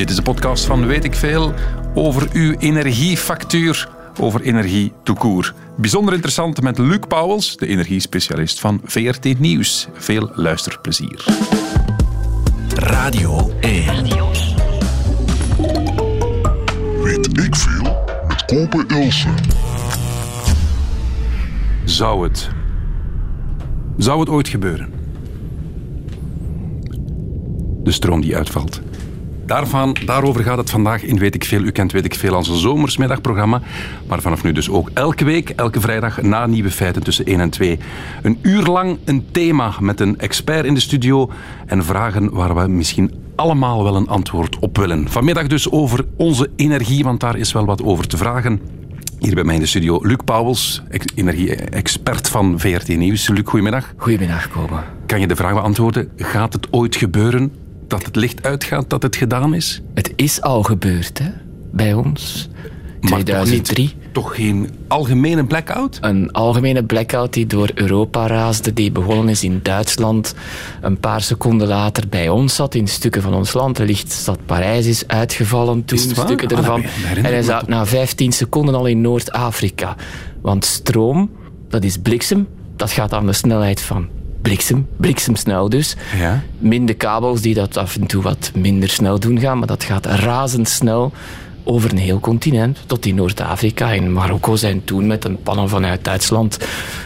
Dit is de podcast van Weet ik Veel over uw energiefactuur, over energie toekoer. Bijzonder interessant met Luc Pauwels, de energiespecialist van VRT Nieuws. Veel luisterplezier. Radio 1. Weet ik veel met Kopen Ilse. Zou het... Zou het ooit gebeuren? De stroom die uitvalt. Daarvan, daarover gaat het vandaag in Weet ik Veel. U kent Weet ik Veel als een zomersmiddagprogramma. Maar vanaf nu dus ook elke week, elke vrijdag na nieuwe feiten tussen 1 en 2. Een uur lang een thema met een expert in de studio. En vragen waar we misschien allemaal wel een antwoord op willen. Vanmiddag dus over onze energie, want daar is wel wat over te vragen. Hier bij mij in de studio Luc Pauwels, energie-expert van VRT Nieuws. Luc, goedemiddag. Goedemiddag, Koba. Kan je de vraag beantwoorden? Gaat het ooit gebeuren dat het licht uitgaat, dat het gedaan is? Het is al gebeurd, hè? Bij ons. Maar 2003. Toch, niet, toch geen algemene blackout? Een algemene blackout die door Europa raasde, die begonnen is in Duitsland. Een paar seconden later bij ons zat, in stukken van ons land. De lichtstad Parijs is uitgevallen toen, Is stukken Ah, ervan. en hij zat na 15 seconden al in Noord-Afrika. Want stroom, dat is bliksem, dat gaat aan de snelheid van bliksem, bliksemsnel dus. Ja. Minder kabels die dat af en toe wat minder snel doen gaan, maar dat gaat razendsnel over een heel continent, tot in Noord-Afrika. In Marokko zijn toen met een pannen vanuit Duitsland,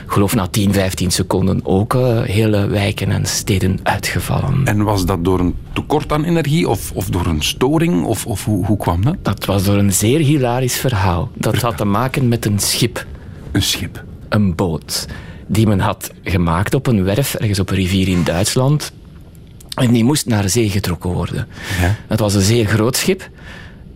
geloof na 10, 15 seconden, ook eh, hele wijken en steden uitgevallen. En was dat door een tekort aan energie of, of door een storing? Of, of hoe, hoe kwam dat? Dat was door een zeer hilarisch verhaal. Dat had te maken met een schip, Een schip. een boot, die men had gemaakt op een werf ergens op een rivier in Duitsland. En die moest naar zee getrokken worden. Ja. Het was een zeer groot schip.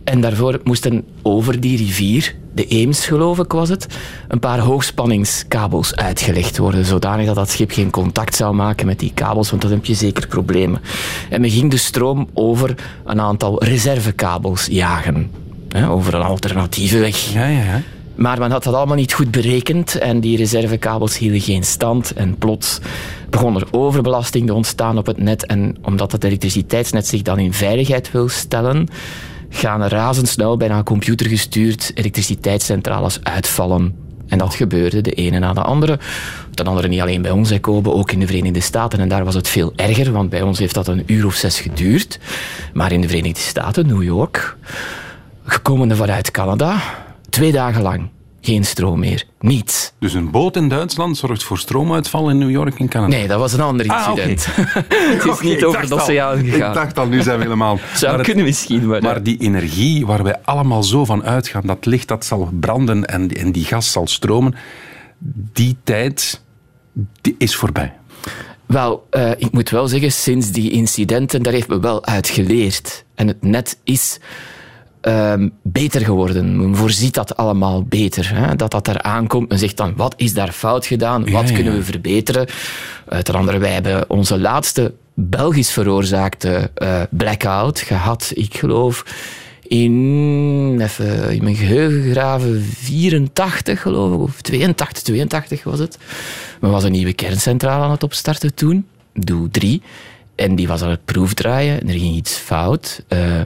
En daarvoor moesten over die rivier, de Eems geloof ik was het, een paar hoogspanningskabels uitgelegd worden. Zodanig dat dat schip geen contact zou maken met die kabels, want dan heb je zeker problemen. En men ging de stroom over een aantal reservekabels jagen. Hè, over een alternatieve weg. Ja, ja, ja. Maar men had dat allemaal niet goed berekend en die reservekabels hielden geen stand. En plots begon er overbelasting te ontstaan op het net. En omdat het elektriciteitsnet zich dan in veiligheid wil stellen, gaan razendsnel, bijna computergestuurd, elektriciteitscentrales uitvallen. En dat gebeurde de ene na de andere. Ten andere niet alleen bij ons, Kobe, ook in de Verenigde Staten. En daar was het veel erger, want bij ons heeft dat een uur of zes geduurd. Maar in de Verenigde Staten, New York, gekomen vanuit Canada, twee dagen lang geen stroom meer. Niets. Dus een boot in Duitsland zorgt voor stroomuitval in New York en Canada. Nee, dat was een ander Ah, incident. het is niet over het oceaan gegaan. Ik dacht al, nu zijn we helemaal... Zou Maar het- kunnen misschien, maar... Maar die energie waar wij allemaal zo van uitgaan, dat licht dat zal branden en, en die gas zal stromen, die tijd die is voorbij. Wel, eh, ik moet wel zeggen, sinds die incidenten, daar heeft men wel uit geleerd. En het net is ehm, beter geworden. Men voorziet dat allemaal beter. Hè? Dat dat er aankomt. Men zegt dan, wat is daar fout gedaan? Wat ja, kunnen we verbeteren? Ten andere, wij hebben onze laatste Belgisch veroorzaakte eh, blackout gehad, ik geloof... In, even in mijn geheugen graven, 84 geloof ik, of 82, 82 was het. Er was een nieuwe kerncentrale aan het opstarten toen, Doe 3. En die was aan het proefdraaien en er ging iets fout. Eh,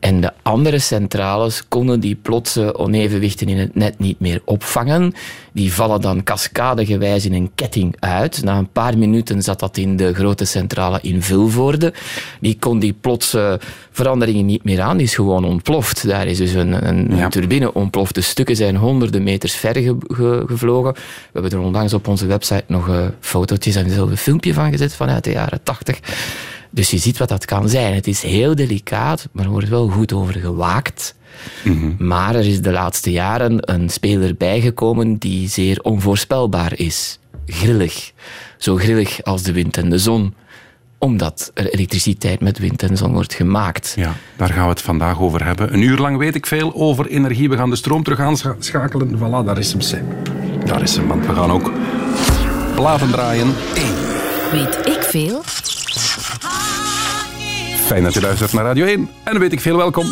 en de andere centrales konden die plotse onevenwichten in het net niet meer opvangen. Die vallen dan cascadegewijs in een ketting uit. Na een paar minuten zat dat in de grote centrale in Vilvoorde. Die kon die plotse veranderingen niet meer aan. Die is gewoon ontploft. Daar is dus een, een Ja. turbine ontploft. De stukken zijn honderden meters ver ge- ge- gevlogen. We hebben er onlangs op onze website nog fotootjes en zelfs een filmpje van gezet vanuit de jaren tachtig. Dus je ziet wat dat kan zijn. Het is heel delicaat, maar er wordt wel goed over gewaakt. Maar er is de laatste jaren een speler bijgekomen die zeer onvoorspelbaar is. Grillig. Zo grillig als de wind en de zon. Omdat er elektriciteit met wind en zon wordt gemaakt. Ja, daar gaan we het vandaag over hebben. Een uur lang weet ik veel over energie. We gaan de stroom terug aanschakelen. Voilà, daar is hem. Sam. Daar is hem, want we gaan ook platen draaien. Weet ik veel? Fijn dat je luistert naar Radio 1. En weet ik veel, welkom.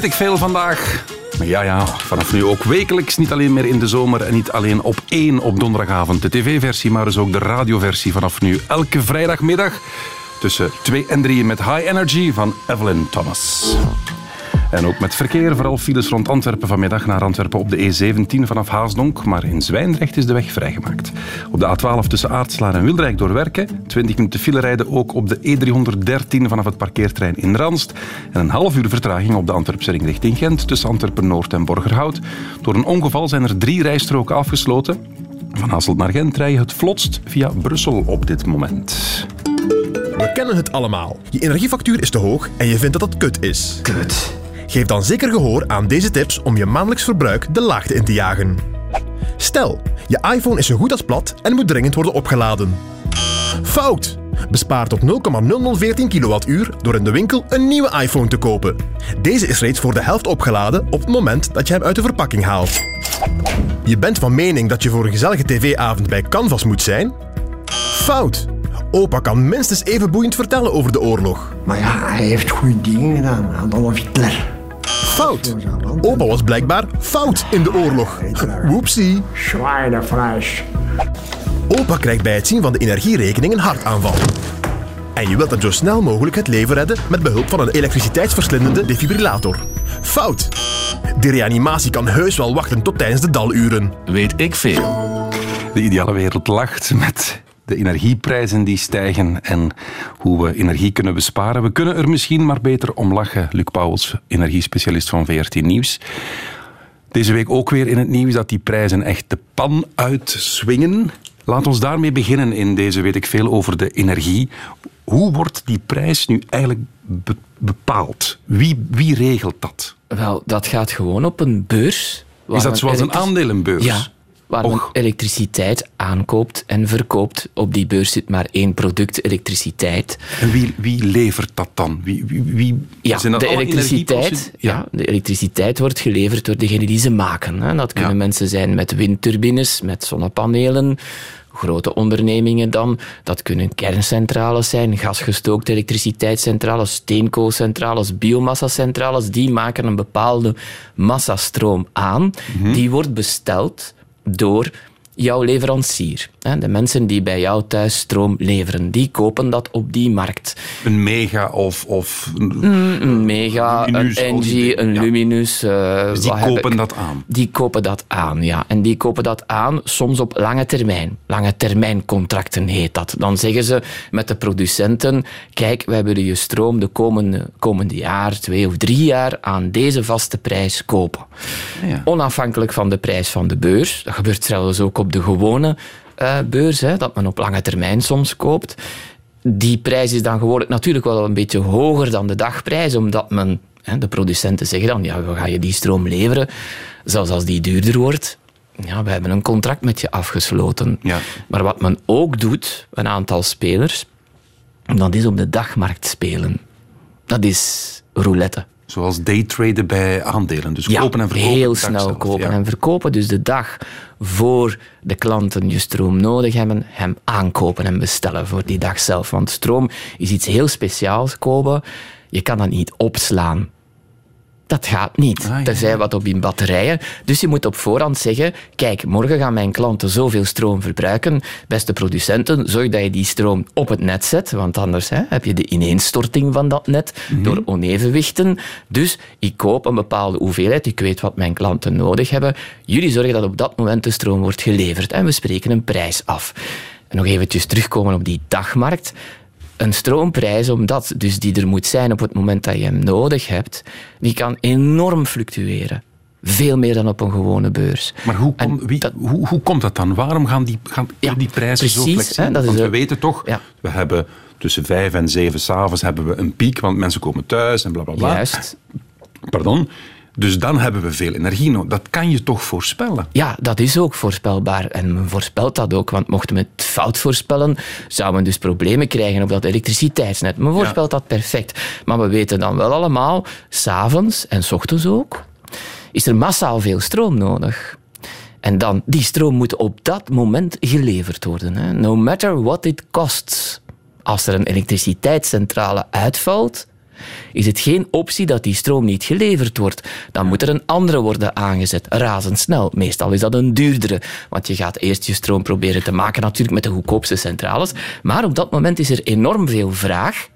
Weet ik veel vandaag. Maar ja, ja, vanaf nu ook wekelijks. Niet alleen meer in de zomer en niet alleen op één op donderdagavond de tv-versie, maar dus ook de radioversie vanaf nu elke vrijdagmiddag tussen 2 en 3 met High Energy van Evelyn Thomas. En ook met verkeer, vooral files rond Antwerpen vanmiddag naar Antwerpen op de E17 vanaf Haasdonk. Maar in Zwijndrecht is de weg vrijgemaakt. Op de A12 tussen Aartselaar en Wildrijk door Werken. 20 minuten file rijden ook op de E313 vanaf het parkeertrein in Ranst. En een half uur vertraging op de Antwerpse ring richting Gent tussen Antwerpen Noord en Borgerhout. Door een ongeval zijn er drie rijstroken afgesloten. Van Hasselt naar Gent rij je het vlotst via Brussel op dit moment. We kennen het allemaal. Je energiefactuur is te hoog en je vindt dat dat kut is. Kut. Geef dan zeker gehoor aan deze tips om je maandelijks verbruik de laagte in te jagen. Stel, je iPhone is zo goed als plat en moet dringend worden opgeladen. Fout! Bespaar tot 0,0014 kWh door in de winkel een nieuwe iPhone te kopen. Deze is reeds voor de helft opgeladen op het moment dat je hem uit de verpakking haalt. Je bent van mening dat je voor een gezellige tv-avond bij Canvas moet zijn? Fout! Opa kan minstens even boeiend vertellen over de oorlog. Maar ja, hij heeft goede dingen gedaan. Adolf Hitler. Fout! Opa was blijkbaar fout in de oorlog. Woepsie. Schweinefleisch. Opa krijgt bij het zien van de energierekening een hartaanval. En je wilt hem zo snel mogelijk het leven redden met behulp van een elektriciteitsverslindende defibrillator. Fout! De reanimatie kan heus wel wachten tot tijdens de daluren. Weet ik veel. De ideale wereld lacht met de energieprijzen die stijgen en hoe we energie kunnen besparen. We kunnen er misschien maar beter om lachen. Luc Pauwels, energiespecialist van VRT Nieuws. Deze week ook weer in het nieuws dat die prijzen echt de pan uitswingen. Laat ons daarmee beginnen in deze weet ik veel over de energie. Hoe wordt die prijs nu eigenlijk be- bepaald? Wie, wie regelt dat? Wel, dat gaat gewoon op een beurs. Is dat zoals een aandelenbeurs? Ja, waar men Och. elektriciteit aankoopt en verkoopt. Op die beurs zit maar één product, elektriciteit. En wie, wie levert dat dan? Wie, wie, wie- Ja, zijn dat de elektriciteit, ja. de elektriciteit wordt geleverd door degenen die ze maken. Hè. Dat kunnen Ja. mensen zijn met windturbines, met zonnepanelen, grote ondernemingen dan. Dat kunnen kerncentrales zijn, gasgestookte elektriciteitscentrales, steenkoolcentrales, biomassacentrales. Die maken een bepaalde massastroom aan. Mhm. Die wordt besteld door jouw leverancier. De mensen die bij jou thuis stroom leveren, die kopen dat op die markt. Een mega of... of Een Mega, Luminus, een Engie, een ja. Luminus. eh, dus die kopen dat aan. Die kopen dat aan, ja. En die kopen dat aan soms op lange termijn. Lange termijn contracten heet dat. Dan zeggen ze met de producenten, kijk, wij willen je stroom de komende, komende jaar, twee of drie jaar, aan deze vaste prijs kopen. Ja. Onafhankelijk van de prijs van de beurs. Dat gebeurt trouwens ook op de gewone beurs, hè, dat men op lange termijn soms koopt. Die prijs is dan gewoonlijk natuurlijk wel een beetje hoger dan de dagprijs, omdat men, hè, de producenten zeggen dan, ja, we gaan je die stroom leveren, zelfs als die duurder wordt. Ja, we hebben een contract met je afgesloten. Ja. Maar wat men ook doet, een aantal spelers, dat is op de dagmarkt spelen. Dat is roulette. Zoals daytraden bij aandelen. Dus kopen en verkopen. Heel snel zelf, kopen ja. en verkopen. Dus de dag voor de klanten je stroom nodig hebben, hem aankopen en bestellen voor die dag zelf. Want stroom is iets heel speciaals kopen. Je kan dat niet opslaan. Dat gaat niet. Ah, ja. Tenzij wat op die batterijen. Dus je moet op voorhand zeggen: kijk, morgen gaan mijn klanten zoveel stroom verbruiken. Beste producenten, zorg dat je die stroom op het net zet. Want anders hè, heb je de ineenstorting van dat net Mhm. door onevenwichten. Dus ik koop een bepaalde hoeveelheid. Ik weet wat mijn klanten nodig hebben. Jullie zorgen dat op dat moment de stroom wordt geleverd. En we spreken een prijs af. En nog eventjes terugkomen op die dagmarkt een stroomprijs, omdat dus die er moet zijn op het moment dat je hem nodig hebt, die kan enorm fluctueren. Veel meer dan op een gewone beurs. Maar hoe, En kom- wie, dat- hoe, hoe komt dat dan? Waarom gaan die, gaan Ja, die prijzen zo flexibel? hè, dat is Want we weten toch, Ja. we hebben tussen vijf en zeven s'avonds hebben we een piek, want mensen komen thuis en bla bla bla. Juist. Pardon. Dus dan hebben we veel energie nodig. Dat kan je toch voorspellen? Ja, dat is ook voorspelbaar. En men voorspelt dat ook, want mochten we het fout voorspellen, zou men dus problemen krijgen op dat elektriciteitsnet. Men voorspelt dat perfect. Maar we weten dan wel allemaal, s'avonds en s ochtends ook, is er massaal veel stroom nodig. En dan, die stroom moet op dat moment geleverd worden. Hè. No matter what it costs. Als er een elektriciteitscentrale uitvalt, is het geen optie dat die stroom niet geleverd wordt. Dan moet er een andere worden aangezet, razendsnel. Meestal is dat een duurdere, want je gaat eerst je stroom proberen te maken natuurlijk met de goedkoopste centrales. Maar op dat moment is er enorm veel vraag.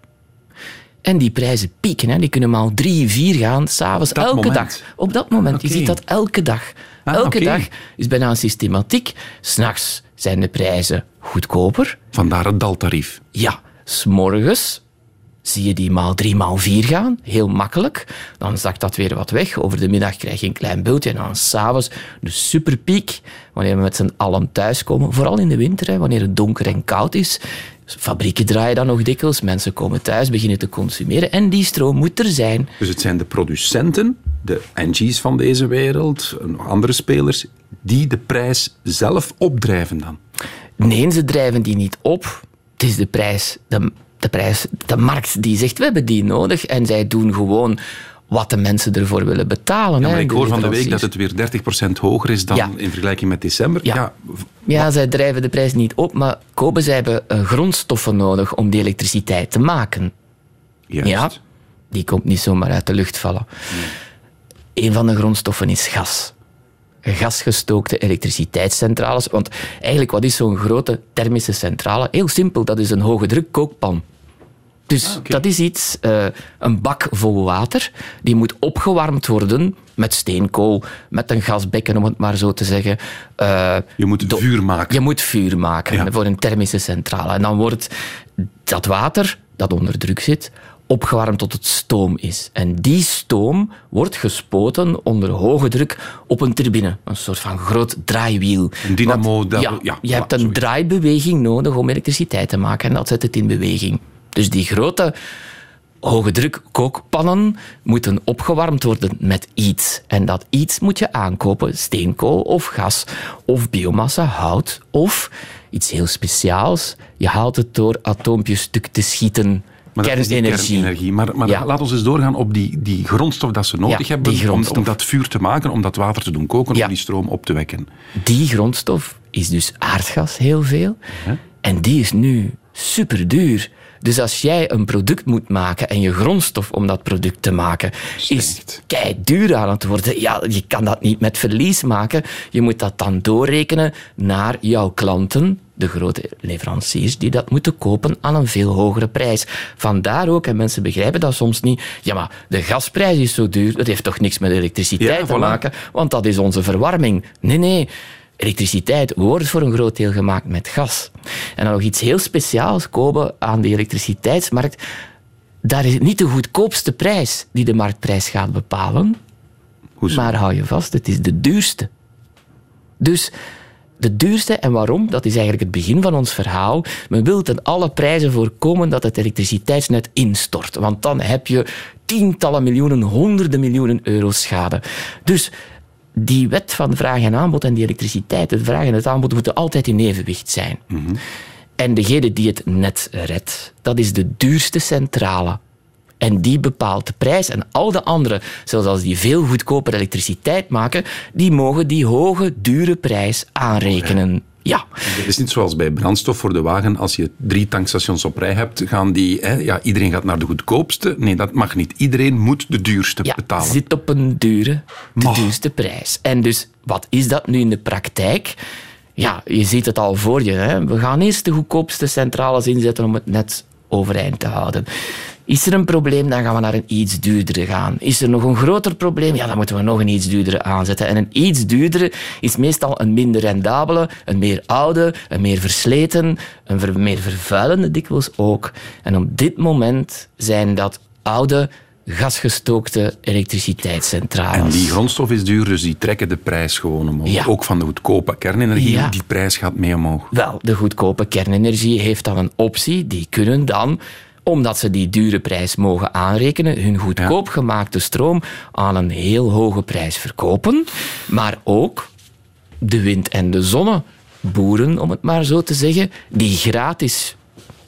En die prijzen pieken, hè. die kunnen maal drie, vier gaan, s'avonds, elke moment? dag. Op dat moment, je Oké. ziet dat elke dag. Ah, elke dag is bijna een systematiek. S'nachts zijn de prijzen goedkoper. Vandaar het daltarief. Ja, s'morgens zie je die maal drie, maal vier gaan. Heel makkelijk. Dan zakt dat weer wat weg. Over de middag krijg je een klein bultje. En dan s'avonds de superpiek. Wanneer we met z'n allen thuiskomen. Vooral in de winter, hè, wanneer het donker en koud is. Fabrieken draaien dan nog dikwijls. Mensen komen thuis, beginnen te consumeren. En die stroom moet er zijn. Dus het zijn de producenten, de NG's van deze wereld, nog andere spelers, die de prijs zelf opdrijven dan. Nee, ze drijven die niet op. Het is de prijs, de, de prijs, de markt die zegt, we hebben die nodig. En zij doen gewoon wat de mensen ervoor willen betalen. Ja, maar ik hoor van de week dat het weer 30% hoger is dan Ja. in vergelijking met december. Ja. Ja, zij drijven de prijs niet op, maar kopen, zij hebben eh, grondstoffen nodig om die elektriciteit te maken. juist. Ja, die komt niet zomaar uit de lucht vallen. Een van de grondstoffen is gas. Gasgestookte elektriciteitscentrales. Want eigenlijk, wat is zo'n grote thermische centrale? Heel simpel, dat is een hoge druk kookpan. Dus Ah, dat is iets, eh, een bak vol water, die moet opgewarmd worden met steenkool, met een gasbekken, om het maar zo te zeggen. Eh, Je moet vuur maken. Je moet vuur maken Ja. voor een thermische centrale. En dan wordt dat water, dat onder druk zit, opgewarmd tot het stoom is. En die stoom wordt gespoten onder hoge druk op een turbine. Een soort van groot draaiwiel. Een dynamo, Want, ja, ja, je hebt een draaibeweging nodig om elektriciteit te maken. En dat zet het in beweging. Dus die grote hoge druk kookpannen moeten opgewarmd worden met iets. En dat iets moet je aankopen, steenkool of gas of biomassa, hout of iets heel speciaals. Je haalt het door atoompjes stuk te schieten. Maar kernenergie. kernenergie. Maar, maar Ja. laat ons eens doorgaan op die, die grondstof dat ze nodig Ja, hebben om dat vuur te maken, om dat water te doen koken, Ja. om die stroom op te wekken. Die grondstof is dus aardgas heel veel. En die is nu super duur. Dus als jij een product moet maken en je grondstof om dat product te maken is kei duur aan het worden, ja, je kan dat niet met verlies maken. Je moet dat dan doorrekenen naar jouw klanten, de grote leveranciers die dat moeten kopen aan een veel hogere prijs. Vandaar ook, en mensen begrijpen dat soms niet, ja, maar de gasprijs is zo duur, dat heeft toch niks met elektriciteit Ja, te voilà. maken, want dat is onze verwarming. Nee, nee. Elektriciteit wordt voor een groot deel gemaakt met gas. En dan nog iets heel speciaals kopen aan die elektriciteitsmarkt. Daar is het niet de goedkoopste prijs die de marktprijs gaat bepalen. Hoezo? Maar hou je vast, het is de duurste. Dus de duurste, en waarom? Dat is eigenlijk het begin van ons verhaal. Men wil ten alle prijzen voorkomen dat het elektriciteitsnet instort. Want dan heb je tientallen miljoenen, honderden miljoenen euro schade. Dus die wet van vraag en aanbod en die elektriciteit, het vraag en het aanbod, moeten altijd in evenwicht zijn. En degene die het net redt, dat is de duurste centrale. En die bepaalt de prijs. En al de anderen, zelfs als die veel goedkoper elektriciteit maken, die mogen die hoge, dure prijs aanrekenen. Ja. Het is niet zoals bij brandstof voor de wagen. Als je drie tankstations op rij hebt, gaan die... Hè, ja, iedereen gaat naar de goedkoopste. Nee, dat mag niet. Iedereen moet de duurste ja, betalen. zit op een dure, de duurste prijs. En dus, wat is dat nu in de praktijk? Ja, je ziet het al voor je. Hè? We gaan eerst de goedkoopste centrales inzetten om het net overeind te houden. Is er een probleem, dan gaan we naar een iets duurdere gaan. Is er nog een groter probleem, ja, dan moeten we nog een iets duurdere aanzetten. En een iets duurdere is meestal een minder rendabele, een meer oude, een meer versleten, een ver- meer vervuilende dikwijls ook. En op dit moment zijn dat oude, gasgestookte elektriciteitscentrales. En die grondstof is duur, dus die trekken de prijs gewoon omhoog. Ja. Ook van de goedkope kernenergie, Ja. die prijs gaat mee omhoog. Wel, de goedkope kernenergie heeft dan een optie. Die kunnen dan, omdat ze die dure prijs mogen aanrekenen, hun goedkoop gemaakte stroom aan een heel hoge prijs verkopen. Maar ook de wind- en de zonneboeren, om het maar zo te zeggen, die gratis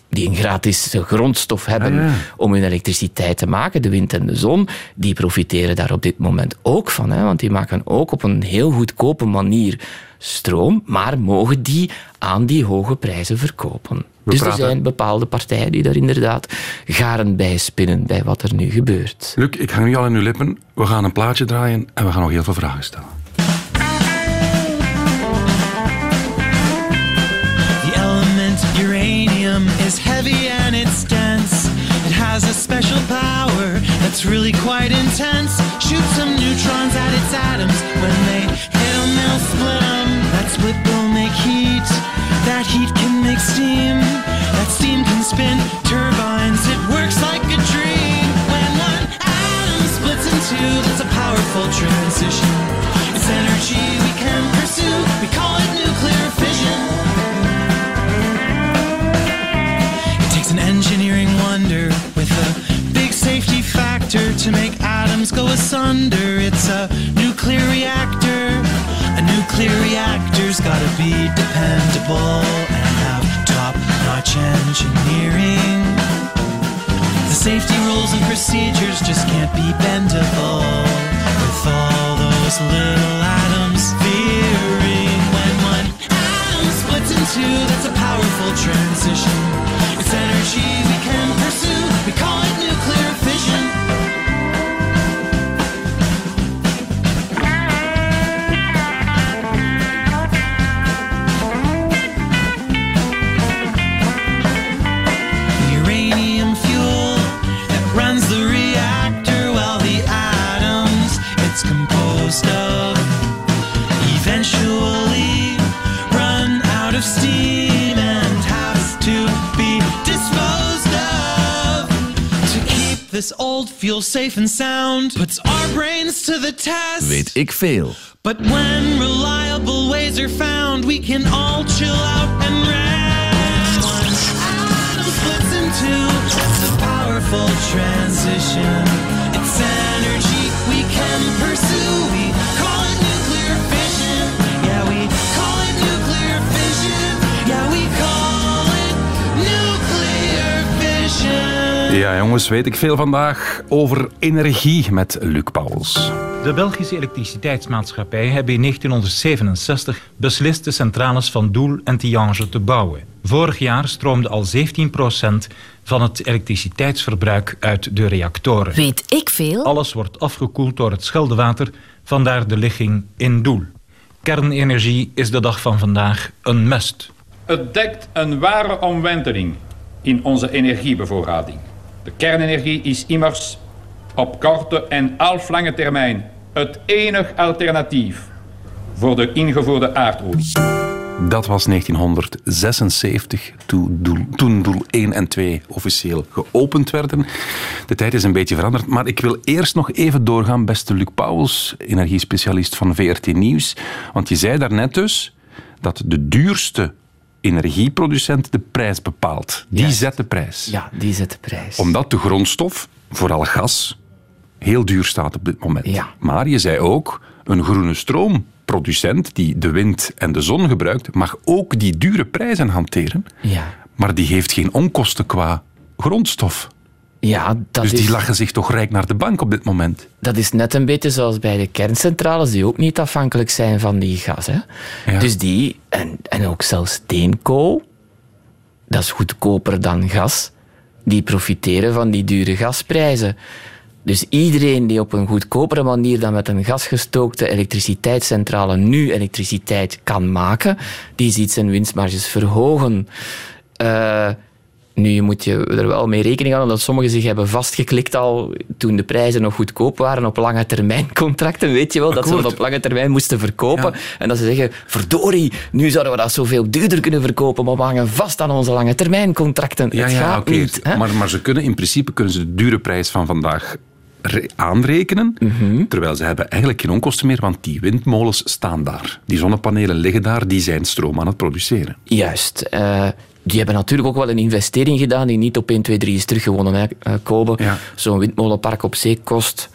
die een gratis grondstof hebben Ah, ja. om hun elektriciteit te maken, de wind en de zon, die profiteren daar op dit moment ook van. Hè? Want die maken ook op een heel goedkope manier stroom, maar mogen die aan die hoge prijzen verkopen. Dus praten- er zijn bepaalde partijen die daar inderdaad garen bij spinnen bij wat er nu gebeurt. Luc, ik hang nu al in uw lippen. We gaan een plaatje draaien en we gaan nog heel veel vragen stellen. The element uranium is heavy and it's dense. It has a special power that's really quite intense. Shoot some neutrons at its atoms. When they hit them, they'll split them. That split will make heat. That heat can make steam. That steam can spin turbines. It works like a dream. When one atom splits in two, that's a powerful transition. It's energy we can pursue. We call it nuclear fission. It takes an engineering wonder with a big safety factor to make atoms go asunder. It's a nuclear reactor. Nuclear reactor's gotta be dependable and have top notch engineering. The safety rules and procedures just can't be bendable with all those little atoms veering. When one atom splits in two, that's a powerful transition. It's energy we can pursue. We call it nuclear fission. This old fuel safe and sound puts our brains to the test Weet ik veel. but when reliable ways are found, we can all chill out and rest. One atom splits in two. It's a powerful transition. It's energy we can Ja, jongens, weet ik veel vandaag over energie met Luc Pauwels. De Belgische elektriciteitsmaatschappij hebben in 1967 beslist de centrales van Doel en Tihange te bouwen. Vorig jaar stroomde al 17% van het elektriciteitsverbruik uit de reactoren. Weet ik veel? Alles wordt afgekoeld door het Scheldewater, vandaar de ligging in Doel. Kernenergie is de dag van vandaag een must. Het dekt een ware omwenteling in onze energiebevoorrading. De kernenergie is immers op korte en halflange termijn het enig alternatief voor de ingevoerde aardolie. Dat was 1976, toen doel, toen doel 1 en 2 officieel geopend werden. De tijd is een beetje veranderd, maar ik wil eerst nog even doorgaan, beste Luc Pauwels, energiespecialist van VRT Nieuws. Want je zei daarnet dus dat de duurste energieproducent de prijs bepaalt. Die Juist. zet de prijs. Ja, die zet de prijs. Omdat de grondstof, vooral gas, heel duur staat op dit moment. Ja. Maar je zei ook, een groene stroomproducent die de wind en de zon gebruikt, mag ook die dure prijzen hanteren. Ja, Maar die heeft geen onkosten qua grondstof. Ja dat, dus is, die lachen zich toch rijk naar de bank op dit moment. dat is net een beetje zoals bij de kerncentrales, die ook niet afhankelijk zijn van die gas. Hè? Ja. Dus die, en, en ook zelfs steenkool, dat is goedkoper dan gas, die profiteren van die dure gasprijzen. Dus iedereen die op een goedkopere manier dan met een gasgestookte elektriciteitscentrale nu elektriciteit kan maken, die ziet zijn winstmarges verhogen. Eh, nu moet je er wel mee rekening houden dat sommigen zich hebben vastgeklikt al toen de prijzen nog goedkoop waren op lange termijn contracten. Weet je wel, dat ze dat op lange termijn moesten verkopen. En dat ze zeggen, verdorie, nu zouden we dat zoveel duurder kunnen verkopen, maar we hangen vast aan onze lange termijn contracten. Ja, Het ja, gaat oké. niet. hè? Maar, maar ze kunnen in principe kunnen ze de dure prijs van vandaag re- aanrekenen, Mhm. terwijl ze hebben eigenlijk geen onkosten meer, want die windmolens staan daar. Die zonnepanelen liggen daar, die zijn stroom aan het produceren. Juist. eh, die hebben natuurlijk ook wel een investering gedaan die niet op 1, 2, 3 is teruggewonnen. Hè, eh, Kobe. Ja. Zo'n windmolenpark op zee kost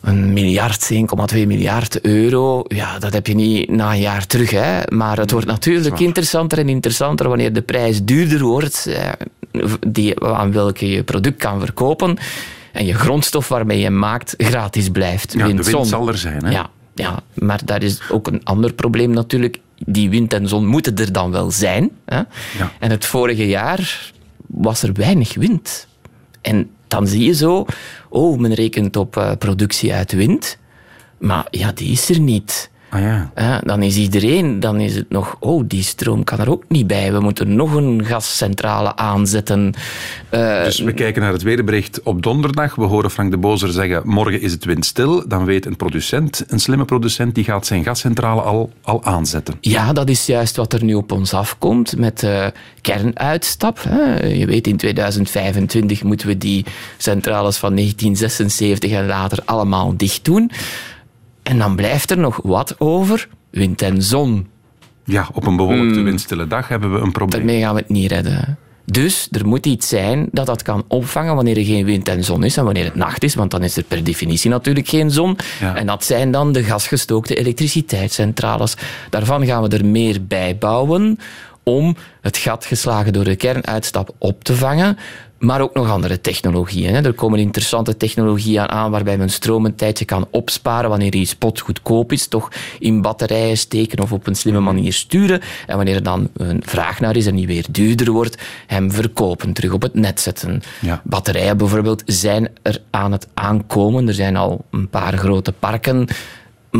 een miljard, 1,2 miljard euro. Ja, dat heb je niet na een jaar terug. Hè. Maar het wordt natuurlijk interessanter en interessanter wanneer de prijs duurder wordt, eh, die, aan welke je product kan verkopen. En je grondstof waarmee je maakt gratis blijft. Ja, de Wind, wind zon. zal er zijn. Hè? Ja. Ja, maar daar is ook een ander probleem natuurlijk. Die wind en zon moeten er dan wel zijn. Hè? Ja. En het vorige jaar was er weinig wind. En dan zie je zo, oh, men rekent op eh, productie uit wind. Maar ja, die is er niet. Ah ja. Ja, dan is iedereen, dan is het nog, oh, die stroom kan er ook niet bij. We moeten nog een gascentrale aanzetten. Eh, Dus we kijken naar het weerbericht op donderdag. We horen Frank de Bozer zeggen, morgen is het windstil. Dan weet een producent, een slimme producent, die gaat zijn gascentrale al, al aanzetten. Ja, dat is juist wat er nu op ons afkomt met eh, kernuitstap. Hè. Je weet, in 2025 moeten we die centrales van 1976 en later allemaal dicht doen. En dan blijft er nog wat over? Wind en zon. Ja, op een bewolkte windstille dag hebben we een probleem. Daarmee gaan we het niet redden. Dus er moet iets zijn dat dat kan opvangen wanneer er geen wind en zon is en wanneer het nacht is, want dan is er per definitie natuurlijk geen zon. Ja. En dat zijn dan de gasgestookte elektriciteitscentrales. Daarvan gaan we er meer bij bouwen om het gat geslagen door de kernuitstap op te vangen. Maar ook nog andere technologieën. hè. Er komen interessante technologieën aan waarbij men stroom een tijdje kan opsparen wanneer die spot goedkoop is, toch in batterijen steken of op een slimme manier sturen. En wanneer er dan een vraag naar is en die weer duurder wordt, hem verkopen, terug op het net zetten. Ja. Batterijen bijvoorbeeld zijn er aan het aankomen. Er zijn al een paar grote parken.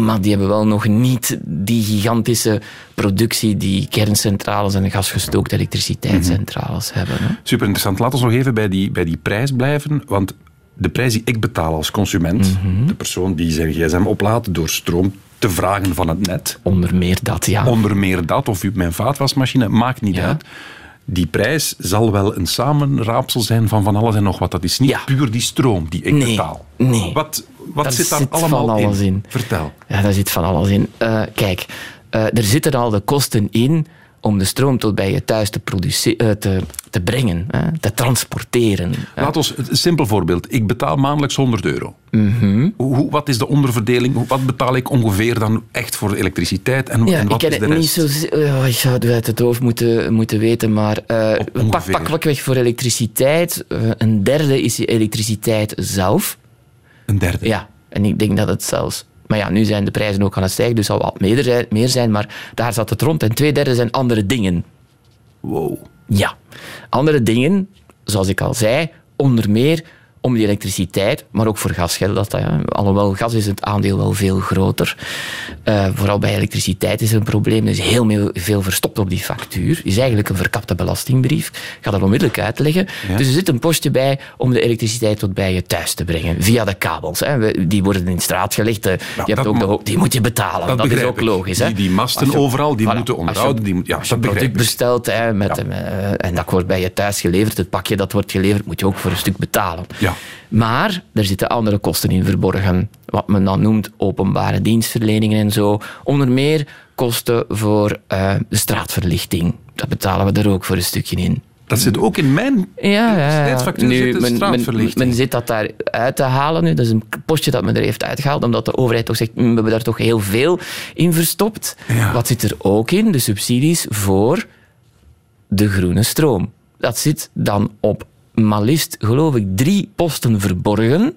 Maar die hebben wel nog niet die gigantische productie die kerncentrales en gasgestookte elektriciteitscentrales hebben. Hè. Super interessant. Laten we nog even bij die, bij die prijs blijven. Want de prijs die ik betaal als consument, Mhm. de persoon die zijn gsm oplaadt door stroom te vragen van het net, Onder meer dat, ja. onder meer dat, of u mijn vaatwasmachine, maakt niet Ja. uit. Die prijs zal wel een samenraapsel zijn van van alles en nog wat. Dat is niet Ja. puur die stroom die ik Nee, betaal. nee. Wat, wat Daar zit daar zit allemaal van alles in. Vertel. Ja, daar zit van alles in. Eh, kijk, eh, er zitten al de kosten in om de stroom tot bij je thuis te, eh, te, te brengen, hè, te transporteren. Laat ons een simpel voorbeeld. Ik betaal maandelijks 100 euro. Mhm. Hoe, hoe- wat is de onderverdeling? Wat betaal ik ongeveer dan echt voor de elektriciteit? En, Ja, en ik wat ken is de het niet rest? zo... oh, ik zou het uit het hoofd moeten, moeten weten, maar Op pak, ongeveer. pakweg voor elektriciteit. eh, een derde is die elektriciteit zelf. Een derde. Ja, en ik denk dat het zelfs... Maar ja, nu zijn de prijzen ook aan het stijgen, dus zal wat meer zijn, meer zijn, maar daar zat het rond. En twee derde zijn andere dingen. Wow. Ja, andere dingen, zoals ik al zei, onder meer om die elektriciteit, maar ook voor gas geldt dat. Hè. Alhoewel, gas is het aandeel wel veel groter. Eh, vooral bij elektriciteit is er een probleem. Er is heel veel- verstopt op die factuur. is eigenlijk een verkapte belastingbrief. Ik ga dat onmiddellijk uitleggen. Ja. Dus er zit een postje bij om de elektriciteit tot bij je thuis te brengen. Via de kabels. Hè. Die worden in straat gelegd. Eh, je hebt ook de, die moet je betalen. Dat, is ook logisch. Hè. Die, die masten je- overal, die voilà, moeten als je- onderhouden. Die ja, als je dat een product bestelt hè, met, eh, en dat wordt bij je thuis geleverd, het pakje dat wordt geleverd, moet je ook voor een stuk betalen. Ja. Maar er zitten andere kosten in verborgen, wat men dan noemt openbare dienstverleningen en zo. Onder meer kosten voor eh, de straatverlichting. Dat betalen we er ook voor een stukje in. Dat zit ook in mijn Ja, ja, ja. zit een men, men, zit dat daar uit te halen nu. Dat is een postje dat men er heeft uitgehaald, omdat de overheid toch zegt, "Mm, we hebben daar toch heel veel in verstopt. Ja. Wat zit er ook in? De subsidies voor de groene stroom. Dat zit dan op maar liefst, geloof ik, drie posten verborgen.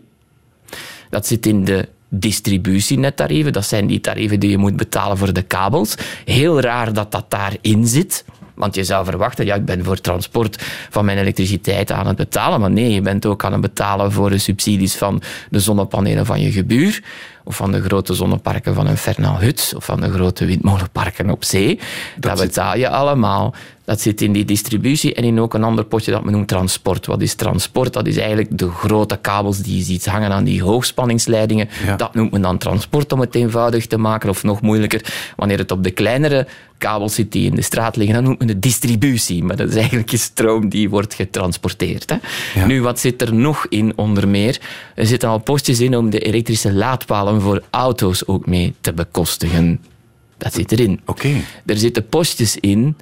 Dat zit in de distributienettarieven. Dat zijn die tarieven die je moet betalen voor de kabels. Heel raar dat dat daarin zit. Want je zou verwachten, ja, ik ben voor transport van mijn elektriciteit aan het betalen. Maar nee, je bent ook aan het betalen voor de subsidies van de zonnepanelen van je gebuur. Of van de grote zonneparken van een Fernand Hut. Of van de grote windmolenparken op zee. Dat, betaal je allemaal. Dat zit in die distributie en in ook een ander potje dat men noemt transport. Wat is transport? Dat is eigenlijk de grote kabels die je ziet hangen aan die hoogspanningsleidingen. Ja. Dat noemt men dan transport om het eenvoudig te maken. Of nog moeilijker, wanneer het op de kleinere kabels zit die in de straat liggen, dan noemt men het distributie. Maar dat is eigenlijk een stroom die wordt getransporteerd. Hè. Ja. Nu, wat zit er nog in onder meer? Er zitten al postjes in om de elektrische laadpalen voor auto's ook mee te bekostigen. Dat zit erin. Oké. Er zitten postjes in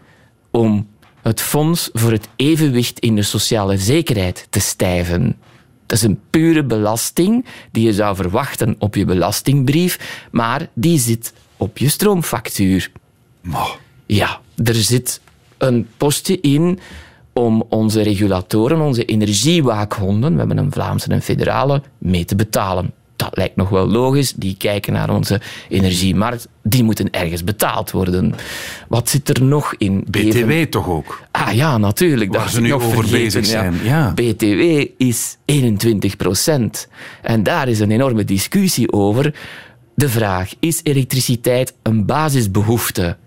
om het fonds voor het evenwicht in de sociale zekerheid te stijven. Dat is een pure belasting die je zou verwachten op je belastingbrief, maar die zit op je stroomfactuur. Ja, er zit een postje in om onze regulatoren, onze energiewaakhonden, we hebben een Vlaamse en een federale, mee te betalen. Dat lijkt nog wel logisch. Die kijken naar onze energiemarkt. Die moeten ergens betaald worden. Wat zit er nog in? BTW toch ook? Ah ja, natuurlijk. Waar dat ze nu nog over vergeten, bezig zijn, ja. BTW is 21 procent. En daar is een enorme discussie over. De vraag, is elektriciteit een basisbehoefte?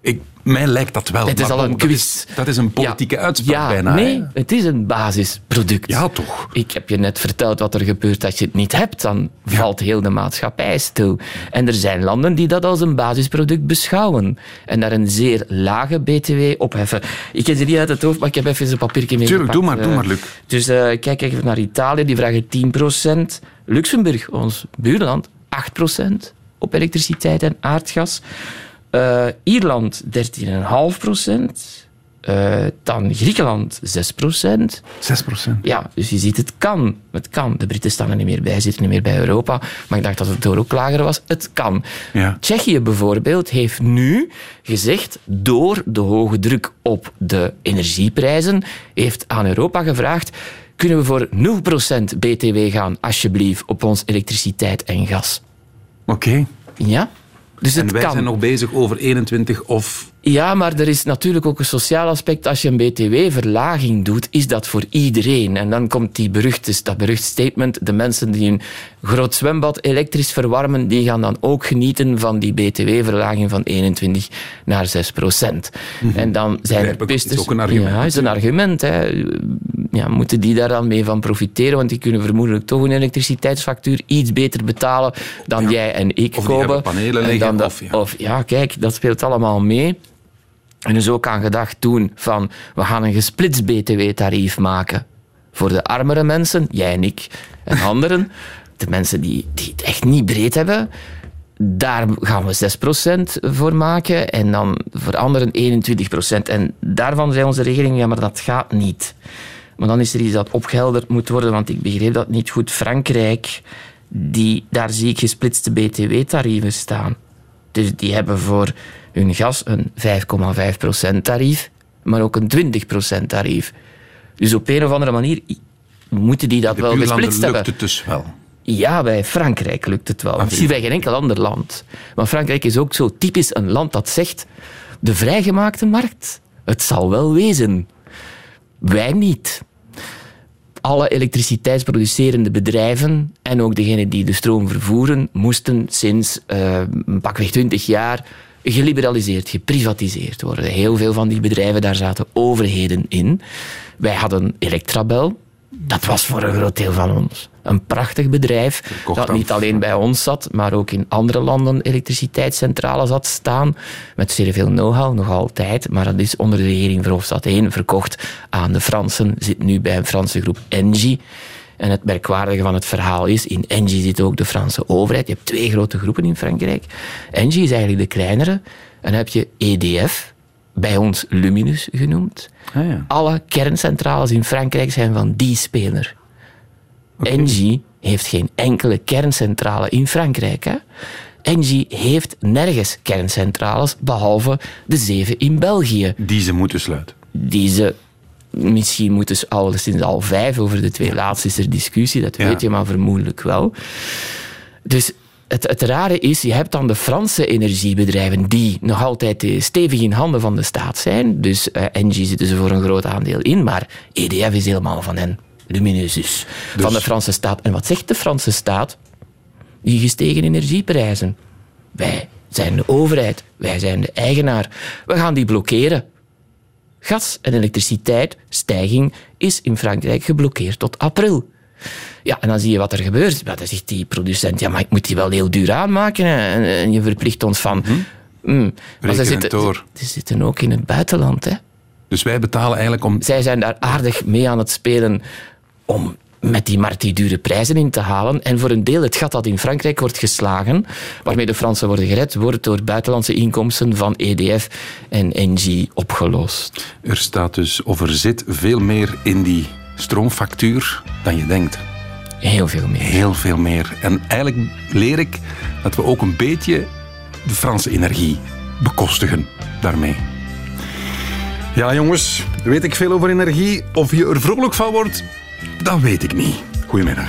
Ik, mij lijkt dat wel. Het is al een dat quiz. is- Dat is, een politieke uitspraak ja, bijna. Nee, hè? het is een basisproduct. Ja, toch. Ik heb je net verteld wat er gebeurt als je het niet hebt. Dan valt heel de maatschappij stil. En er zijn landen die dat als een basisproduct beschouwen. En daar een zeer lage BTW opheffen. Ik heb ze niet uit het hoofd, maar ik heb even een papiertje mee Tuurlijk, doe maar, gepakt, doe eh. maar, Luc. Dus eh, kijk even naar Italië, die vragen 10%. Luxemburg, ons buurland, 8% op elektriciteit en aardgas. Eh, Ierland 13,5%. Eh, dan Griekenland 6%. 6 procent. Ja, dus je ziet, het kan. Het kan. De Britten staan er niet meer bij, zitten niet meer bij Europa. Maar ik dacht dat het door ook lager was. Het kan. Ja. Tsjechië bijvoorbeeld heeft nu gezegd, door de hoge druk op de energieprijzen, heeft aan Europa gevraagd, kunnen we voor 0% BTW gaan, alsjeblieft, op ons elektriciteit en gas. Oké. Ja? Dus En wij kan. zijn nog bezig over 21 of... Ja, maar er is natuurlijk ook een sociaal aspect. Als je een btw-verlaging doet, is dat voor iedereen. En dan komt die beruchte, dat berucht statement. De mensen die een groot zwembad elektrisch verwarmen, die gaan dan ook genieten van die btw-verlaging van 21 naar 6 procent. En dan zijn er pistes... Is ook een argument, Ja, is een argument. Hè. Ja, moeten die daar dan mee van profiteren? Want die kunnen vermoedelijk toch een elektriciteitsfactuur iets beter betalen dan jij en ik, Of hebben panelen En liggen, of ja. of ja, kijk, dat speelt allemaal mee. En er is ook aan gedacht toen van, we gaan een gesplitst btw-tarief maken. Voor de armere mensen, jij en ik en anderen. De mensen die, die het echt niet breed hebben. Daar gaan we 6% voor maken en dan voor anderen 21%. En daarvan zei onze regering, ja, maar dat gaat niet. Maar dan is er iets dat opgehelderd moet worden, want ik begreep dat niet goed. Frankrijk, die, daar zie ik gesplitste btw-tarieven staan. Dus die hebben voor hun gas een 5,5% tarief, maar ook een 20% tarief. Dus op een of andere manier moeten die dat De wel gesplitst lukt hebben. het dus wel. Ja, bij Frankrijk lukt het wel. Misschien bij geen enkel ander land. Maar Frankrijk is ook zo typisch een land dat zegt... De vrijgemaakte markt, het zal wel wezen. Wij niet. Alle elektriciteitsproducerende bedrijven en ook degenen die de stroom vervoeren, moesten sinds een pakweg 20 jaar geliberaliseerd, geprivatiseerd worden. Heel veel van die bedrijven, daar zaten overheden in. Wij hadden Electrabel, dat was voor een groot deel van ons een prachtig bedrijf dat niet alleen bij ons zat, maar ook in andere landen elektriciteitscentrales had staan. Met zeer veel know-how, nog altijd. Maar dat is onder de regering Verhofstadt 1 verkocht aan de Fransen. Zit nu bij een Franse groep Engie. En het merkwaardige van het verhaal is, in Engie zit ook de Franse overheid. Je hebt twee grote groepen in Frankrijk. Engie is eigenlijk de kleinere. En dan heb je EDF, bij ons Luminus genoemd. Ah, ja. Alle kerncentrales in Frankrijk zijn van die speler. Engie heeft geen enkele kerncentrale in Frankrijk. Hè? Engie heeft nergens kerncentrales, behalve de zeven in België. Die ze moeten sluiten. Die ze misschien moeten ze al sinds al vijf over de twee laatste is er discussie, dat Ja. weet je, maar vermoedelijk wel. Dus het, het rare is, je hebt dan de Franse energiebedrijven die nog altijd eh, stevig in handen van de staat zijn. Dus eh, Engie zitten ze voor een groot aandeel in, maar EDF is helemaal van hen. Lumineus dus, van de Franse staat. En wat zegt de Franse staat? Die gestegen energieprijzen. Wij zijn de overheid, wij zijn de eigenaar. We gaan die blokkeren. Gas- en elektriciteitsstijging is in Frankrijk geblokkeerd tot april. Ja, en dan zie je wat er gebeurt. Dan zegt die producent, ja, maar ik moet die wel heel duur aanmaken. En, en je verplicht ons van... Mm. Maar ze het zitten, door. ze zitten ook in het buitenland, hè. Dus wij betalen eigenlijk om... Zij zijn daar aardig mee aan het spelen om met die markt die dure prijzen in te halen. En voor een deel het gat dat in Frankrijk wordt geslagen, waarmee de Fransen worden gered, wordt door buitenlandse inkomsten van EDF en Engie opgelost. Er staat dus, of er zit veel meer in die stroomfactuur dan je denkt. Heel veel meer. Heel veel meer. En eigenlijk leer ik dat we ook een beetje de Franse energie bekostigen daarmee. Ja, jongens, weet ik veel over energie? Of je er vrolijk van wordt? Dat weet ik niet. Goedemiddag.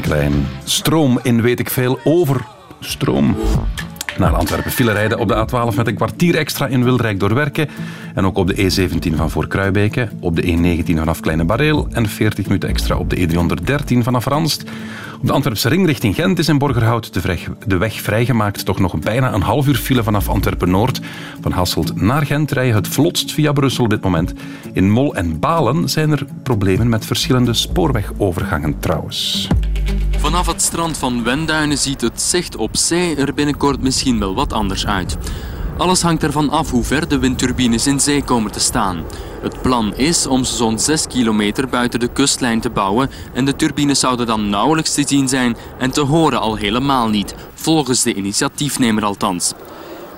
Klein stroom in weet ik veel over stroom. Naar Antwerpen file rijden op de A12 met een kwartier extra in Wilrijk door Werken. En ook op de E17 van voor Kruibeke, op de E19 vanaf Kleine Bareel en 40 minuten extra op de E313 vanaf Ranst. Op de Antwerpse ring richting Gent is in Borgerhout de weg vrijgemaakt. Toch nog bijna een half uur file vanaf Antwerpen-Noord. Van Hasselt naar Gent rijden het vlotst via Brussel op dit moment. In Mol en Balen zijn er problemen met verschillende spoorwegovergangen trouwens. Vanaf het strand van Wenduinen ziet het zicht op zee er binnenkort misschien wel wat anders uit. Alles hangt ervan af hoe ver de windturbines in zee komen te staan. Het plan is om ze zo'n 6 kilometer buiten de kustlijn te bouwen en de turbines zouden dan nauwelijks te zien zijn en te horen al helemaal niet, volgens de initiatiefnemer althans.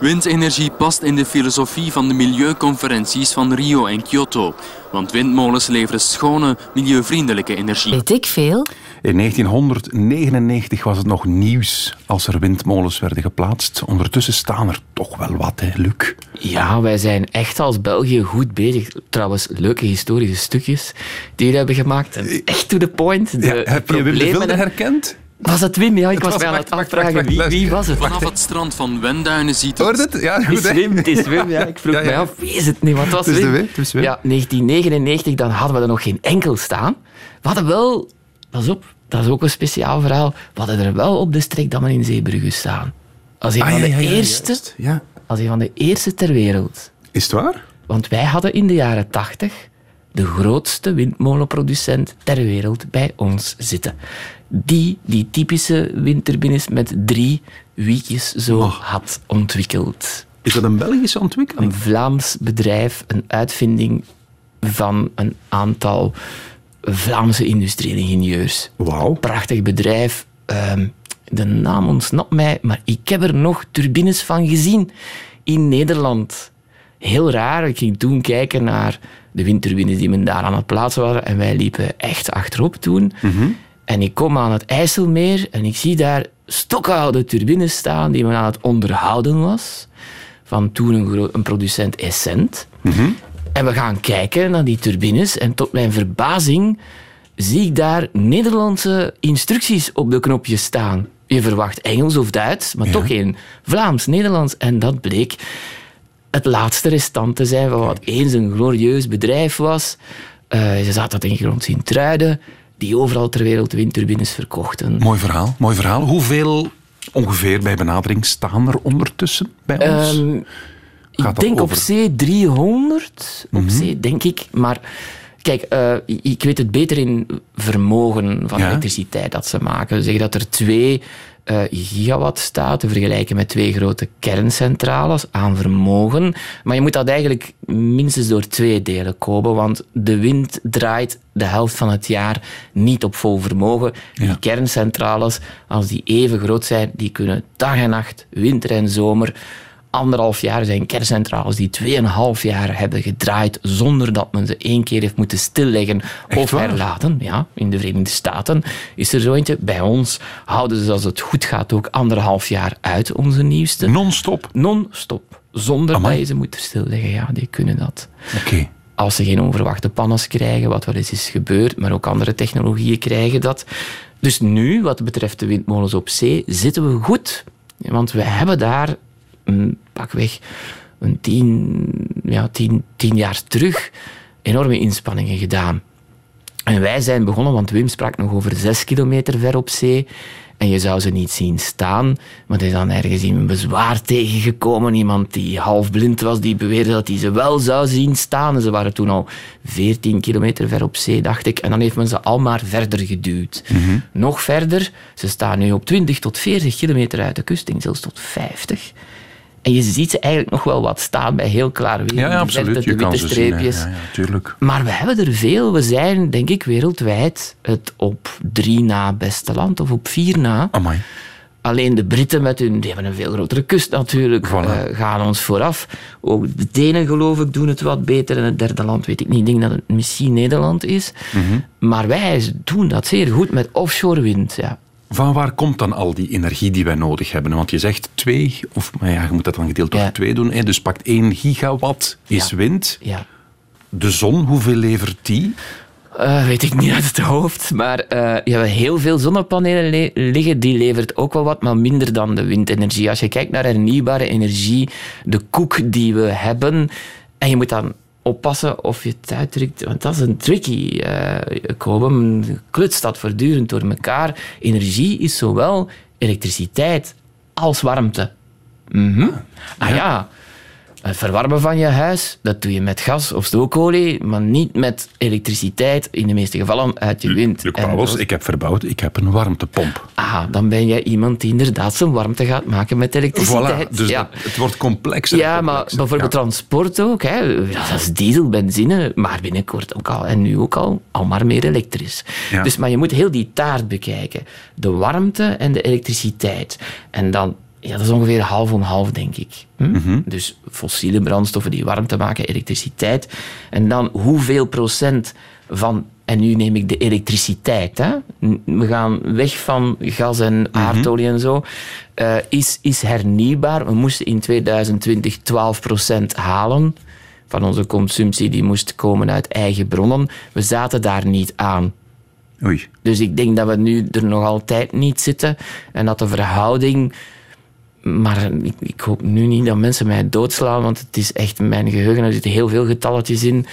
Windenergie past in de filosofie van de milieuconferenties van Rio en Kyoto, want windmolens leveren schone, milieuvriendelijke energie. Weet ik veel? In 1999 was het nog nieuws als er windmolens werden geplaatst. Ondertussen staan er toch wel wat, hè, Luc? Ja, wij zijn echt als België goed bezig. Trouwens, leuke historische stukjes die jullie hebben gemaakt. En echt to the point. De Ja, heb je Wim de herkend? Was het Wim? Ja, ik Het was was- mij aan het afvragen. wacht, Wie, wacht, wie was het? Vanaf het strand van Wenduinen ziet het... Hoort het? Ja, Het goed, is hè? Wim, het is Wim. Ja, ik vroeg Ja, ja. mij af, wie is het nu? Wat was Het is de Wim? Wim, het is Wim. Ja, 1999, dan hadden we er nog geen enkel staan. We hadden wel... Pas op, dat is ook een speciaal verhaal. We hadden er wel op de Strekdammen in Zeebrugge staan. Als een Ah, van de ja, ja, eerste... Als een van de eerste ter wereld. Is het waar? Want wij hadden in de jaren 80 de grootste windmolenproducent ter wereld bij ons zitten. Die die typische windturbines met drie wiekjes zo Oh. had ontwikkeld. Is dat een Belgische ontwikkeling? Een Vlaams bedrijf, een uitvinding van een aantal Vlaamse industriële ingenieurs. Wauw. Prachtig bedrijf. Ehm, de naam ontsnapt mij, maar ik heb er nog turbines van gezien in Nederland. heel raar. Ik ging toen kijken naar de windturbines die men daar aan het plaatsen waren. En wij liepen echt achterop toen. En ik kom aan het IJsselmeer en ik zie daar stokoude turbines staan die men aan het onderhouden was. Van toen een, producent Essent. En we gaan kijken naar die turbines en tot mijn verbazing zie ik daar Nederlandse instructies op de knopjes staan. Je verwacht Engels of Duits, maar toch geen Vlaams, Nederlands. En dat bleek het laatste restant te zijn van wat eens een glorieus bedrijf was. Eh, ze zaten in grond in Truiden, die overal ter wereld windturbines verkochten. Mooi verhaal, mooi verhaal. Hoeveel ongeveer bij benadering staan er ondertussen bij ons? Ehm, Gaat ik denk op over- zee 300, op Mhm. zee denk ik. Maar kijk, eh, ik weet het beter in vermogen van Ja. elektriciteit dat ze maken. Ze zeggen dat er twee eh, gigawatt staat te vergelijken met twee grote kerncentrales aan vermogen. Maar je moet dat eigenlijk minstens door twee delen kopen, want de wind draait de helft van het jaar niet op vol vermogen. Die kerncentrales, als die even groot zijn, die kunnen dag en nacht, winter en zomer, anderhalf jaar zijn kerncentrales die tweeënhalf jaar hebben gedraaid zonder dat men ze één keer heeft moeten stilleggen of herlaten. Ja, in de Verenigde Staten is er zo eentje. Bij ons houden ze, als het goed gaat, ook anderhalf jaar uit, onze nieuwste. Non-stop? Non-stop. Zonder Amai. dat je ze moet stilleggen. Ja, die kunnen dat. Oké. Als ze geen onverwachte pannes krijgen, wat wel eens is gebeurd, maar ook andere technologieën krijgen dat. Dus nu, wat betreft de windmolens op zee, zitten we goed. Want we hebben daar, een, pakweg, een tien, ja, tien, tien jaar terug enorme inspanningen gedaan. En wij zijn begonnen, want Wim sprak nog over zes kilometer ver op zee. En je zou ze niet zien staan. Maar er is dan ergens een bezwaar tegengekomen. Iemand die half blind was, die beweerde dat hij ze wel zou zien staan. En ze waren toen al 14 kilometer ver op zee, dacht ik. En dan heeft men ze al maar verder geduwd. Nog verder, ze staan nu op 20 tot 40 kilometer uit de kust, zelfs tot 50. En je ziet ze eigenlijk nog wel wat staan bij heel klaar weer. Ja, absoluut. Je de witte zien. streepjes. Ja, ja, tuurlijk. Maar we hebben er veel. We zijn, denk ik, wereldwijd het op drie na beste land, of op vier na. Amai. Alleen de Britten met hun, die hebben een veel grotere kust natuurlijk, Voilà. eh, gaan ons vooraf. Ook de Denen, geloof ik, doen het wat beter. En het derde land weet ik niet. Ik denk dat het misschien Nederland is. Mhm. Maar wij doen dat zeer goed met offshore wind. Ja. Van waar komt dan al die energie die wij nodig hebben? Want je zegt twee, of maar ja, je moet dat dan gedeeld door Ja. twee doen. Hè? Dus pakt 1 gigawatt is Ja. wind. Ja. De zon, hoeveel levert die? Eh, weet ik niet uit het hoofd. Maar eh je hebt heel veel zonnepanelen le- liggen. Die levert ook wel wat, maar minder dan de windenergie. Als je kijkt naar hernieuwbare energie, de koek die we hebben. En je moet dan oppassen of je het uitdrukt. Want dat is een tricky. eh komen. Klutst dat voortdurend door elkaar. Energie is zowel elektriciteit als warmte. Mhm. Ah ja. Het verwarmen van je huis, dat doe je met gas of stookolie, maar niet met elektriciteit, in de meeste gevallen uit je wind. Pauwels, dat- ik heb verbouwd, ik heb een warmtepomp. Ah, dan ben jij iemand die inderdaad zijn warmte gaat maken met elektriciteit. Voilà, dus ja. dat- het wordt complexer. Ja, maar bijvoorbeeld transport ook. Hè. Dat is diesel, benzine, maar binnenkort ook al. En nu ook al, al maar meer elektrisch. Ja. Dus, maar je moet heel die taart bekijken. De warmte en de elektriciteit. En dan, ja, dat is ongeveer half om half, denk ik. Hm? Mhm. Dus fossiele brandstoffen die warmte maken, elektriciteit. En dan hoeveel procent van... En nu neem ik de elektriciteit. Hè? We gaan weg van gas en aardolie en zo. Eh, is, is hernieuwbaar. We moesten in 2020 12% halen van onze consumptie. Die moest komen uit eigen bronnen. We zaten daar niet aan. Oei. Dus ik denk dat we nu er nog altijd niet zitten. En dat de verhouding... Maar ik, ik hoop nu niet dat mensen mij doodslaan, want het is echt mijn geheugen. Er zitten heel veel getalletjes in.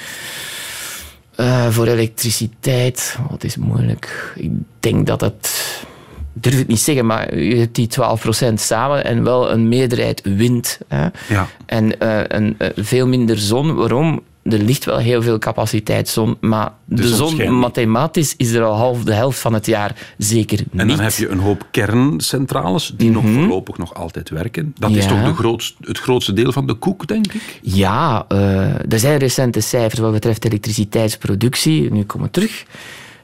Eh, voor elektriciteit, wat is moeilijk. Ik denk dat het... Ik durf het niet zeggen, maar je hebt die 12% samen en wel een meerderheid wind. Hè? Ja. En eh, een, eh, veel minder zon. Waarom? Er ligt wel heel veel capaciteit zon, maar de, zon mathematisch is er al half de helft van het jaar zeker niet. En dan heb je een hoop kerncentrales die nog voorlopig nog altijd werken. Dat is Mhm. Toch de grootst, het grootste deel van de koek, denk ik? Ja, eh, er zijn recente cijfers wat betreft elektriciteitsproductie. Nu komen we terug.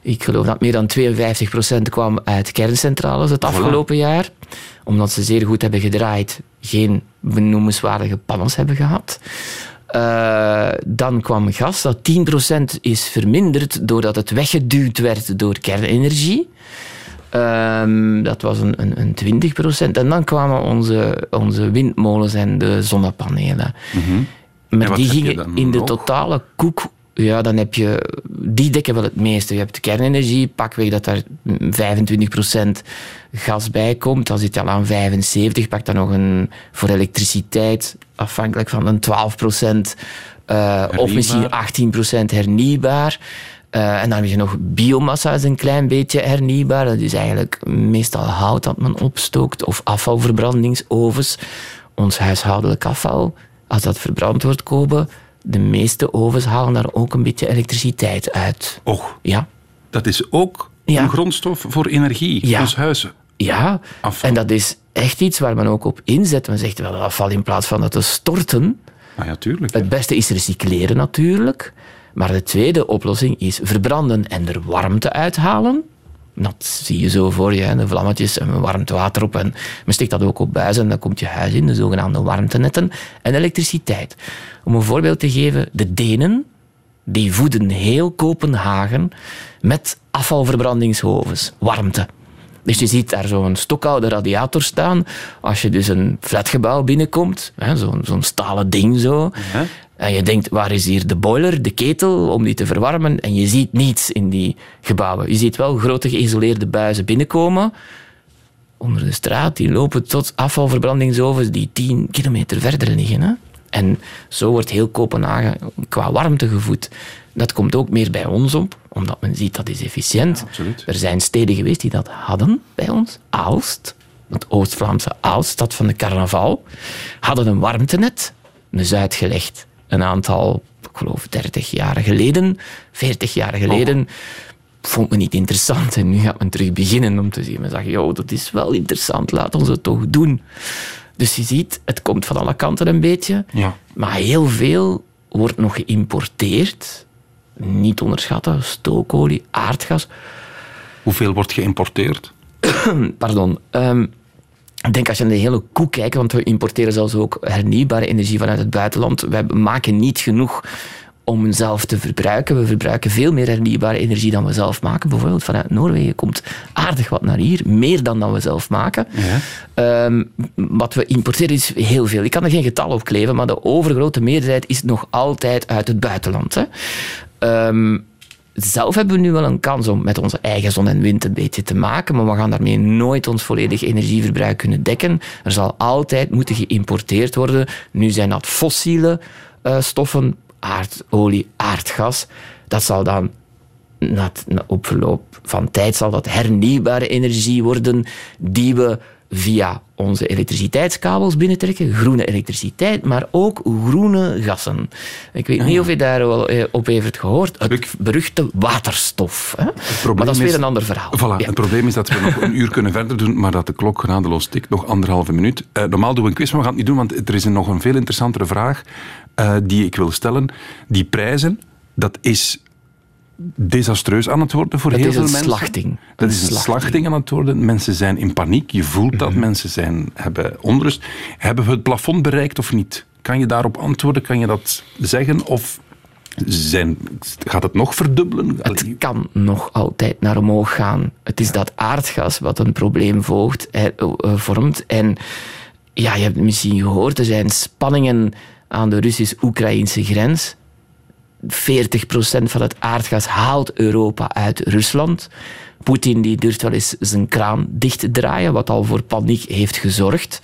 Ik geloof dat meer dan 52% kwam uit kerncentrales het afgelopen jaar. Omdat ze zeer goed hebben gedraaid, geen benoemenswaardige panels hebben gehad. Eh, dan kwam gas, dat 10% is verminderd doordat het weggeduwd werd door kernenergie. Ehm, dat was een, een, een 20%. En dan kwamen onze, onze windmolens en de zonnepanelen. En Maar die gingen in de totale koek. Ja, dan heb je. Die dekken wel het meeste. Je hebt kernenergie, pakweg dat daar 25% gas bij komt. Dan zit je al aan 75. Pak dan nog een voor elektriciteit, afhankelijk van een 12%. eh of misschien 18% hernieuwbaar. Eh, en dan heb je nog biomassa, is een klein beetje hernieuwbaar. Dat is eigenlijk meestal hout dat men opstookt of afvalverbrandingsovens. Ons huishoudelijk afval, als dat verbrand wordt komen, de meeste ovens halen daar ook een beetje elektriciteit uit. Och, Ja. dat is ook Ja. een grondstof voor energie. Ja. Ons huis. Ja, en dat is echt iets waar men ook op inzet. Men zegt wel dat afval in plaats van het te storten. Ah ja, tuurlijk. Het beste is recycleren natuurlijk. Maar de tweede oplossing is verbranden en er warmte uithalen. Dat zie je zo voor je, de vlammetjes en warmt water op. En men steekt dat ook op buis en dan komt je huis in, de zogenaamde warmtenetten. En elektriciteit. Om een voorbeeld te geven, de Denen die voeden heel Kopenhagen met afvalverbrandingshovens, warmte. Dus je ziet daar zo'n stokoude radiator staan. Als je dus een flatgebouw binnenkomt, zo'n zo'n stalen ding zo. En je denkt, waar is hier de boiler, de ketel, om die te verwarmen? En je ziet niets in die gebouwen. Je ziet wel grote geïsoleerde buizen binnenkomen. Onder de straat, die lopen tot afvalverbrandingsovens die 10 kilometer verder liggen. Hè? En zo wordt heel Kopenhagen qua warmte gevoed. Dat komt ook meer bij ons op, omdat men ziet dat is efficiënt. er zijn steden geweest die dat hadden bij ons. Aalst, het Oost-Vlaamse Aalst, stad van de carnaval, hadden een warmtenet, dus uitgelegd een aantal, ik geloof 30 jaar geleden, 40 jaar geleden. Vond me niet interessant en nu gaat men terug beginnen om te zien. Men zegt, joh, dat is wel interessant, laat ons het toch doen. Dus je ziet, het komt van alle kanten een beetje. Ja. Maar heel veel wordt nog geïmporteerd. Niet onderschatten, stookolie, aardgas. Hoeveel wordt geïmporteerd? Pardon. Ehm, ik denk als je naar de hele koek kijkt, want we importeren zelfs ook hernieuwbare energie vanuit het buitenland. Wij maken niet genoeg om zelf te verbruiken. We verbruiken veel meer hernieuwbare energie dan we zelf maken. Bijvoorbeeld vanuit Noorwegen komt aardig wat naar hier, meer dan dan we zelf maken. Ehm, wat we importeren is heel veel. Ik kan er geen getal op kleven, maar de overgrote meerderheid is nog altijd uit het buitenland. Hè. Ehm, zelf hebben we nu wel een kans om met onze eigen zon en wind een beetje te maken, maar we gaan daarmee nooit ons volledig energieverbruik kunnen dekken. Er zal altijd moeten geïmporteerd worden. Nu zijn dat fossiele eh, stoffen, aardolie, aardgas. Dat zal dan na, na- op verloop van tijd zal dat hernieuwbare energie worden die we via onze elektriciteitskabels binnentrekken. Groene elektriciteit, maar ook groene gassen. Ik weet niet of je daar wel eh, op heeft gehoord. Het beruchte waterstof. Hè? Maar dat is weer een ander verhaal. Voilà, Het probleem is dat we nog een uur kunnen verder doen, maar dat de klok genadeloos tikt. Nog anderhalve minuut. Eh, normaal doen we een quiz, maar we gaan het niet doen, want er is nog een veel interessantere vraag eh, die ik wil stellen. Die prijzen, dat is desastreus aan het worden voor Dat heel is veel een mensen. slachting. Dat Een is een slachting. slachting aan het worden. Mensen zijn in paniek. Je voelt dat. Mensen zijn, hebben onrust. Hebben we het plafond bereikt of niet? Kan je daarop antwoorden? Kan je dat zeggen? Of zijn, gaat het nog verdubbelen? Het kan nog altijd naar omhoog gaan. Het is dat aardgas wat een probleem eh, eh, vormt. En ja, je hebt misschien gehoord, er zijn spanningen aan de Russisch-Oekraïnse grens. 40% van het aardgas haalt Europa uit Rusland. Poetin die durft wel eens zijn kraan dicht te draaien, wat al voor paniek heeft gezorgd.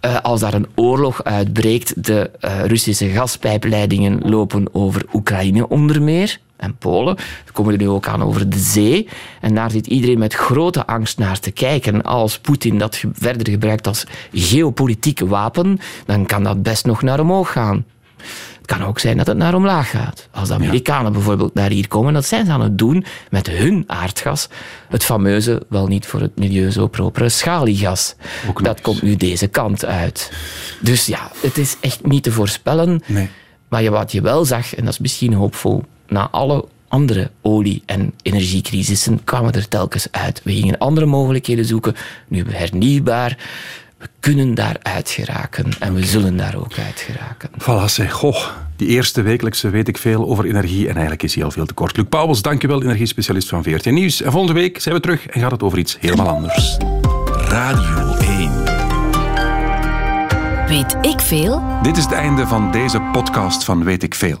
Eh, als daar een oorlog uitbreekt, de eh, Russische gaspijpleidingen lopen over Oekraïne onder meer en Polen. We komen er nu ook aan over de zee. En daar zit iedereen met grote angst naar te kijken. Als Poetin dat verder gebruikt als geopolitiek wapen, dan kan dat best nog naar omhoog gaan. Het kan ook zijn dat het naar omlaag gaat. Als de Amerikanen bijvoorbeeld naar hier komen, dat zijn ze aan het doen met hun aardgas. Het fameuze, wel niet voor het milieu zo propere schaliegas. Dat komt nu deze kant uit. Dus ja, het is echt niet te voorspellen. Maar je- wat je wel zag, en dat is misschien hoopvol, na alle andere olie- en energiecrisissen kwamen er telkens uit. We gingen andere mogelijkheden zoeken. Nu hebben we hernieuwbaar. We kunnen daar uitgeraken en we zullen daar ook uitgeraken. Voilà, zeg. Goh, die eerste wekelijkse weet ik veel over energie en eigenlijk is hij al veel te kort. Luc Pauwels, dankjewel, energiespecialist van VRT Nieuws. En volgende week zijn we terug en gaat het over iets helemaal anders. Radio 1. Weet ik veel? Dit is het einde van deze podcast van Weet ik Veel.